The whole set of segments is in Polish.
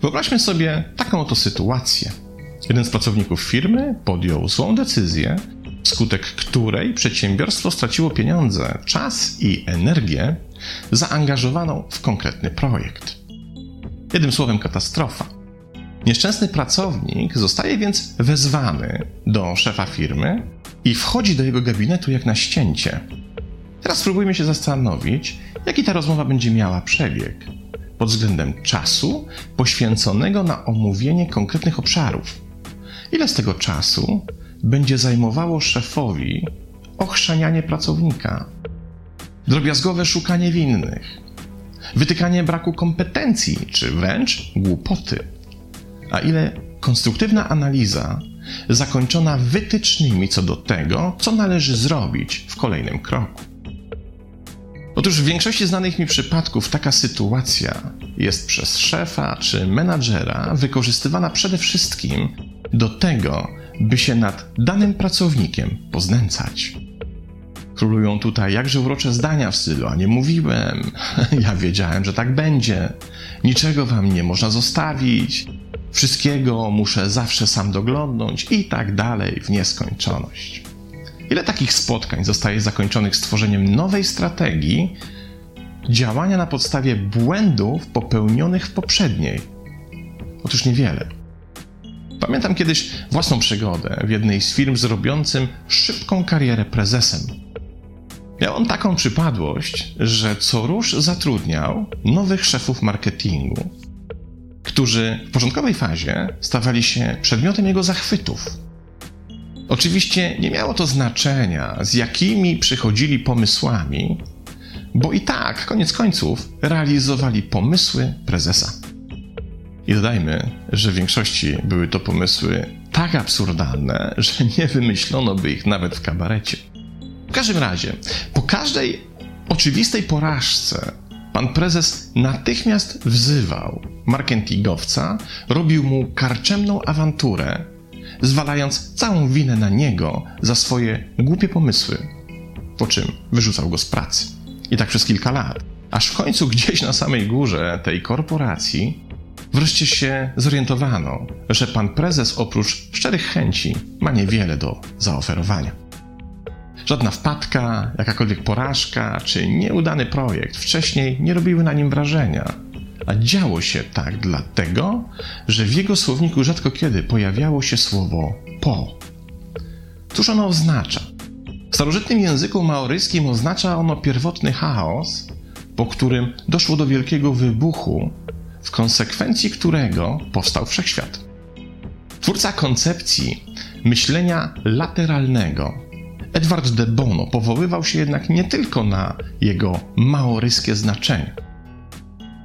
Wyobraźmy sobie taką oto sytuację. Jeden z pracowników firmy podjął złą decyzję, wskutek której przedsiębiorstwo straciło pieniądze, czas i energię zaangażowaną w konkretny projekt. Jednym słowem, katastrofa. Nieszczęsny pracownik zostaje więc wezwany do szefa firmy i wchodzi do jego gabinetu jak na ścięcie. Teraz spróbujmy się zastanowić, jaki ta rozmowa będzie miała przebieg pod względem czasu poświęconego na omówienie konkretnych obszarów. Ile z tego czasu będzie zajmowało szefowi ochrzanianie pracownika, drobiazgowe szukanie winnych, wytykanie braku kompetencji czy wręcz głupoty, a ile konstruktywna analiza zakończona wytycznymi co do tego, co należy zrobić w kolejnym kroku. Otóż w większości znanych mi przypadków taka sytuacja jest przez szefa czy menadżera wykorzystywana przede wszystkim do tego, by się nad danym pracownikiem poznęcać. Królują tutaj jakże urocze zdania w stylu, a nie mówiłem, ja wiedziałem, że tak będzie, niczego wam nie można zostawić, wszystkiego muszę zawsze sam doglądnąć i tak dalej w nieskończoność. Ile takich spotkań zostaje zakończonych stworzeniem nowej strategii działania na podstawie błędów popełnionych w poprzedniej? Otóż niewiele. Pamiętam kiedyś własną przygodę w jednej z firm zrobiącym szybką karierę prezesem. Miał on taką przypadłość, że co rusz zatrudniał nowych szefów marketingu, którzy w początkowej fazie stawali się przedmiotem jego zachwytów. Oczywiście nie miało to znaczenia, z jakimi przychodzili pomysłami, bo i tak, koniec końców, realizowali pomysły prezesa. I dodajmy, że w większości były to pomysły tak absurdalne, że nie wymyślono by ich nawet w kabarecie. W każdym razie, po każdej oczywistej porażce pan prezes natychmiast wzywał marketingowca, robił mu karczemną awanturę, zwalając całą winę na niego za swoje głupie pomysły, po czym wyrzucał go z pracy. I tak przez kilka lat. Aż w końcu gdzieś na samej górze tej korporacji wreszcie się zorientowano, że pan prezes oprócz szczerych chęci ma niewiele do zaoferowania. Żadna wpadka, jakakolwiek porażka czy nieudany projekt wcześniej nie robiły na nim wrażenia. A działo się tak dlatego, że w jego słowniku rzadko kiedy pojawiało się słowo po. Cóż ono oznacza? W starożytnym języku maoryskim oznacza ono pierwotny chaos, po którym doszło do wielkiego wybuchu, w konsekwencji którego powstał wszechświat. Twórca koncepcji myślenia lateralnego, Edward de Bono, powoływał się jednak nie tylko na jego maoryskie znaczenie,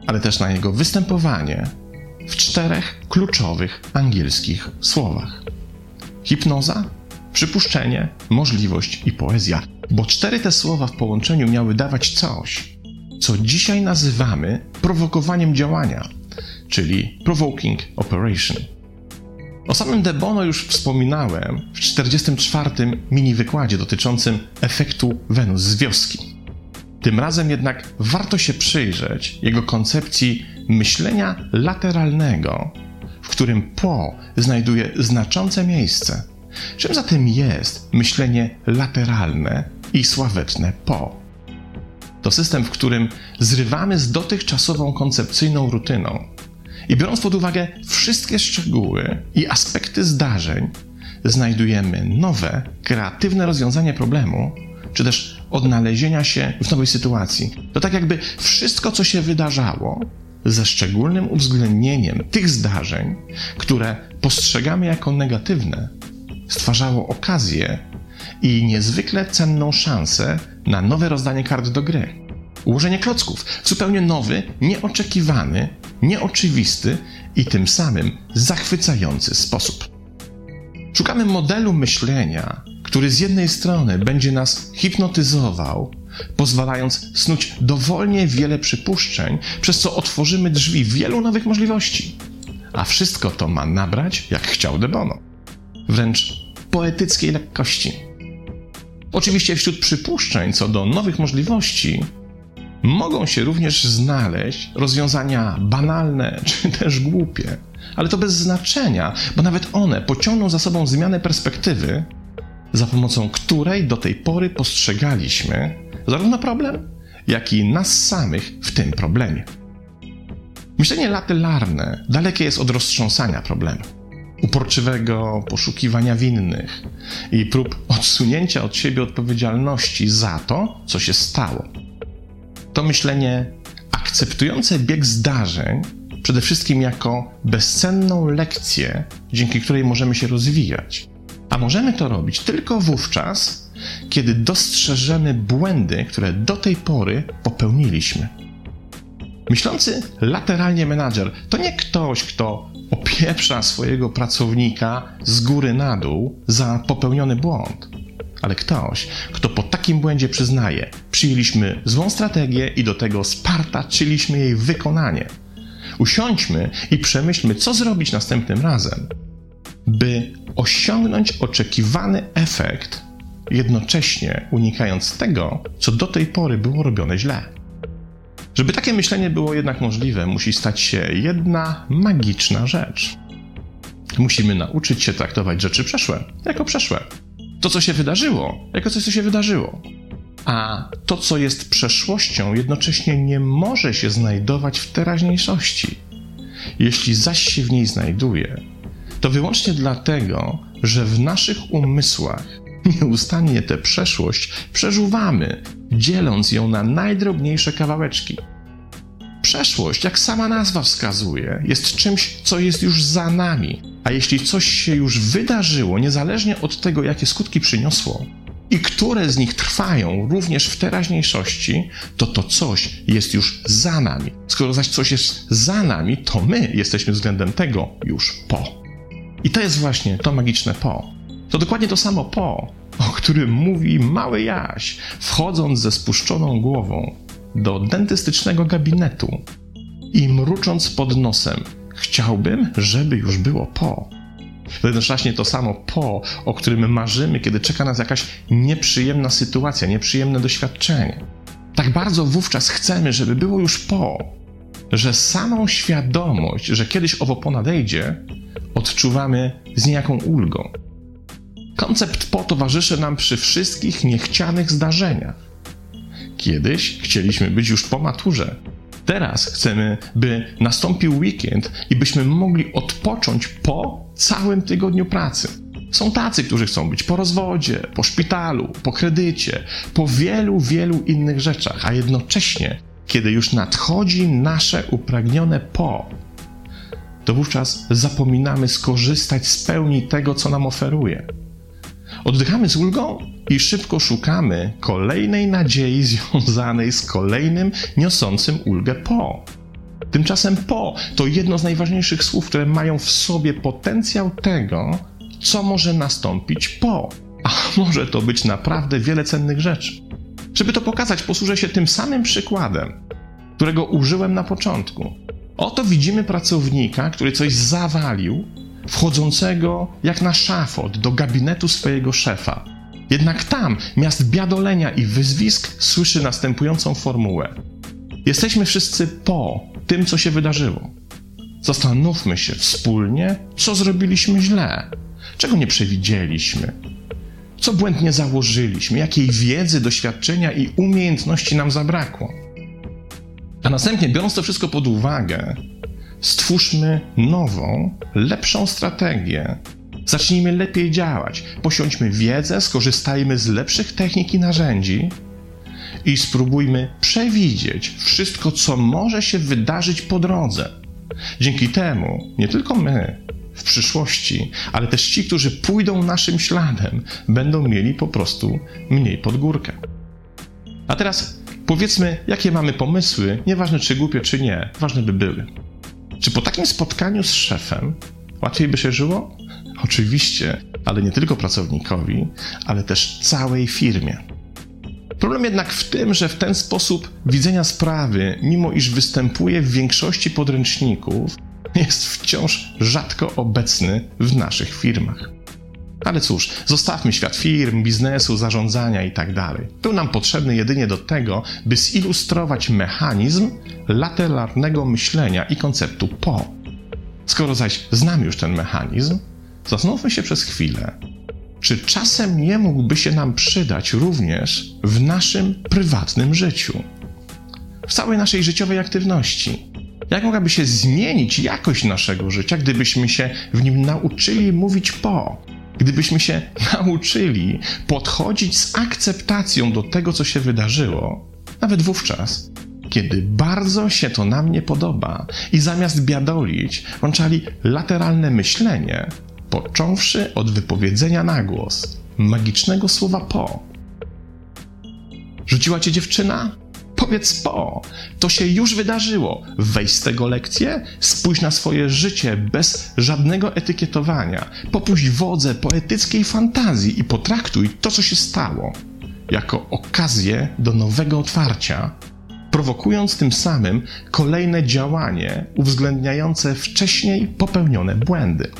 ale też na jego występowanie w czterech kluczowych angielskich słowach: hipnoza, przypuszczenie, możliwość i poezja. Bo cztery te słowa w połączeniu miały dawać coś, co dzisiaj nazywamy prowokowaniem działania, czyli provoking operation. O samym De Bono już wspominałem w 44. mini wykładzie dotyczącym efektu Wenus z wioski. Tym razem jednak warto się przyjrzeć jego koncepcji myślenia lateralnego, w którym po znajduje znaczące miejsce. Czym zatem jest myślenie lateralne i sławetne po? To system, w którym zrywamy z dotychczasową koncepcyjną rutyną i biorąc pod uwagę wszystkie szczegóły i aspekty zdarzeń, znajdujemy nowe, kreatywne rozwiązanie problemu, czy też odnalezienia się w nowej sytuacji. To tak jakby wszystko, co się wydarzało, ze szczególnym uwzględnieniem tych zdarzeń, które postrzegamy jako negatywne, stwarzało okazję i niezwykle cenną szansę na nowe rozdanie kart do gry. Ułożenie klocków w zupełnie nowy, nieoczekiwany, nieoczywisty i tym samym zachwycający sposób. Szukamy modelu myślenia, który z jednej strony będzie nas hipnotyzował, pozwalając snuć dowolnie wiele przypuszczeń, przez co otworzymy drzwi wielu nowych możliwości. A wszystko to ma nabrać, jak chciał De Bono. Wręcz poetyckiej lekkości. Oczywiście wśród przypuszczeń co do nowych możliwości mogą się również znaleźć rozwiązania banalne czy też głupie, ale to bez znaczenia, bo nawet one pociągną za sobą zmianę perspektywy, za pomocą której do tej pory postrzegaliśmy zarówno problem, jak i nas samych w tym problemie. Myślenie latylarne dalekie jest od roztrząsania problemu, uporczywego poszukiwania winnych i prób odsunięcia od siebie odpowiedzialności za to, co się stało. To myślenie akceptujące bieg zdarzeń przede wszystkim jako bezcenną lekcję, dzięki której możemy się rozwijać. A możemy to robić tylko wówczas, kiedy dostrzeżemy błędy, które do tej pory popełniliśmy. Myślący lateralnie menadżer to nie ktoś, kto opieprza swojego pracownika z góry na dół za popełniony błąd, ale ktoś, kto po takim błędzie przyznaje, przyjęliśmy złą strategię i do tego spartaczyliśmy jej wykonanie. Usiądźmy i przemyślmy, co zrobić następnym razem, by osiągnąć oczekiwany efekt, jednocześnie unikając tego, co do tej pory było robione źle. Żeby takie myślenie było jednak możliwe, musi stać się jedna magiczna rzecz. Musimy nauczyć się traktować rzeczy przeszłe jako przeszłe. To, co się wydarzyło, jako coś, co się wydarzyło. A to, co jest przeszłością, jednocześnie nie może się znajdować w teraźniejszości. Jeśli zaś się w niej znajduje, to wyłącznie dlatego, że w naszych umysłach nieustannie tę przeszłość przeżuwamy, dzieląc ją na najdrobniejsze kawałeczki. Przeszłość, jak sama nazwa wskazuje, jest czymś, co jest już za nami, a jeśli coś się już wydarzyło, niezależnie od tego, jakie skutki przyniosło, i które z nich trwają również w teraźniejszości, to to coś jest już za nami. Skoro zaś coś jest za nami, to my jesteśmy względem tego już po. I to jest właśnie to magiczne po. To dokładnie to samo po, o którym mówi mały Jaś, wchodząc ze spuszczoną głową do dentystycznego gabinetu i mrucząc pod nosem: Chciałbym, żeby już było po. Jednocześnie to samo po, o którym marzymy, kiedy czeka nas jakaś nieprzyjemna sytuacja, nieprzyjemne doświadczenie. Tak bardzo wówczas chcemy, żeby było już po, że samą świadomość, że kiedyś owo po nadejdzie, odczuwamy z niejaką ulgą. Koncept po towarzyszy nam przy wszystkich niechcianych zdarzeniach. Kiedyś chcieliśmy być już po maturze. Teraz chcemy, by nastąpił weekend i byśmy mogli odpocząć po całym tygodniu pracy. Są tacy, którzy chcą być po rozwodzie, po szpitalu, po kredycie, po wielu, wielu innych rzeczach, a jednocześnie, kiedy już nadchodzi nasze upragnione po, to wówczas zapominamy skorzystać z pełni tego, co nam oferuje. Oddychamy z ulgą i szybko szukamy kolejnej nadziei związanej z kolejnym niosącym ulgę po. Tymczasem po to jedno z najważniejszych słów, które mają w sobie potencjał tego, co może nastąpić po. A może to być naprawdę wiele cennych rzeczy. Żeby to pokazać, posłużę się tym samym przykładem, którego użyłem na początku. Oto widzimy pracownika, który coś zawalił, wchodzącego jak na szafot do gabinetu swojego szefa. Jednak tam, miast biadolenia i wyzwisk, słyszy następującą formułę. Jesteśmy wszyscy po tym, co się wydarzyło. Zastanówmy się wspólnie, co zrobiliśmy źle, czego nie przewidzieliśmy, co błędnie założyliśmy, jakiej wiedzy, doświadczenia i umiejętności nam zabrakło. A następnie, biorąc to wszystko pod uwagę, stwórzmy nową, lepszą strategię. Zacznijmy lepiej działać, posiądźmy wiedzę, skorzystajmy z lepszych technik i narzędzi i spróbujmy przewidzieć wszystko, co może się wydarzyć po drodze. Dzięki temu nie tylko my w przyszłości, ale też ci, którzy pójdą naszym śladem, będą mieli po prostu mniej pod górkę. A teraz Powiedzmy, jakie mamy pomysły, nieważne czy głupie, czy nie, ważne by były. Czy po takim spotkaniu z szefem łatwiej by się żyło? Oczywiście, ale nie tylko pracownikowi, ale też całej firmie. Problem jednak w tym, że w ten sposób widzenia sprawy, mimo iż występuje w większości podręczników, jest wciąż rzadko obecny w naszych firmach. Ale cóż, zostawmy świat firm, biznesu, zarządzania itd. Tak Był nam potrzebny jedynie do tego, by zilustrować mechanizm lateralnego myślenia i konceptu po. Skoro zaś znamy już ten mechanizm, zastanówmy się przez chwilę, czy czasem nie mógłby się nam przydać również w naszym prywatnym życiu, w całej naszej życiowej aktywności. Jak mogłaby się zmienić jakość naszego życia, gdybyśmy się w nim nauczyli mówić po? Gdybyśmy się nauczyli podchodzić z akceptacją do tego, co się wydarzyło, nawet wówczas, kiedy bardzo się to nam nie podoba i zamiast biadolić, włączali lateralne myślenie, począwszy od wypowiedzenia na głos magicznego słowa po. Rzuciła cię dziewczyna? Powiedz po. To się już wydarzyło. Weź z tego lekcję, spójrz na swoje życie bez żadnego etykietowania. Popuść wodze poetyckiej fantazji i potraktuj to, co się stało, jako okazję do nowego otwarcia, prowokując tym samym kolejne działanie uwzględniające wcześniej popełnione błędy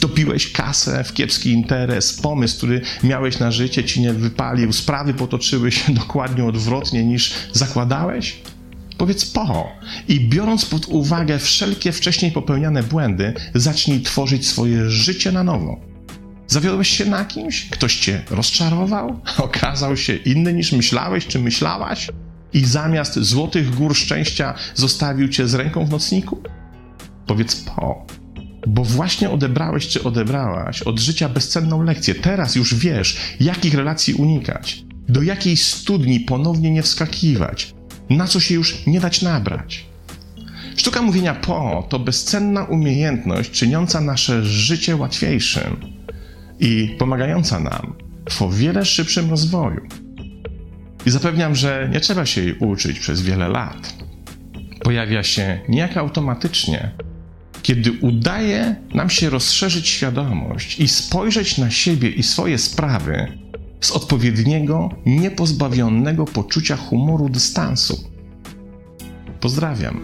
wtopiłeś kasę w kiepski interes, pomysł, który miałeś na życie, ci nie wypalił, sprawy potoczyły się dokładnie odwrotnie niż zakładałeś? Powiedz po. I biorąc pod uwagę wszelkie wcześniej popełniane błędy, zacznij tworzyć swoje życie na nowo. Zawiodłeś się na kimś? Ktoś cię rozczarował? Okazał się inny niż myślałeś czy myślałaś? I zamiast złotych gór szczęścia zostawił cię z ręką w nocniku? Powiedz po bo właśnie odebrałeś czy odebrałaś od życia bezcenną lekcję. Teraz już wiesz, jakich relacji unikać, do jakiej studni ponownie nie wskakiwać, na co się już nie dać nabrać. Sztuka mówienia po to bezcenna umiejętność czyniąca nasze życie łatwiejszym i pomagająca nam w o wiele szybszym rozwoju. I zapewniam, że nie trzeba się jej uczyć przez wiele lat. Pojawia się niejako automatycznie, kiedy udaje nam się rozszerzyć świadomość i spojrzeć na siebie i swoje sprawy z odpowiedniego, niepozbawionego poczucia humoru dystansu. Pozdrawiam.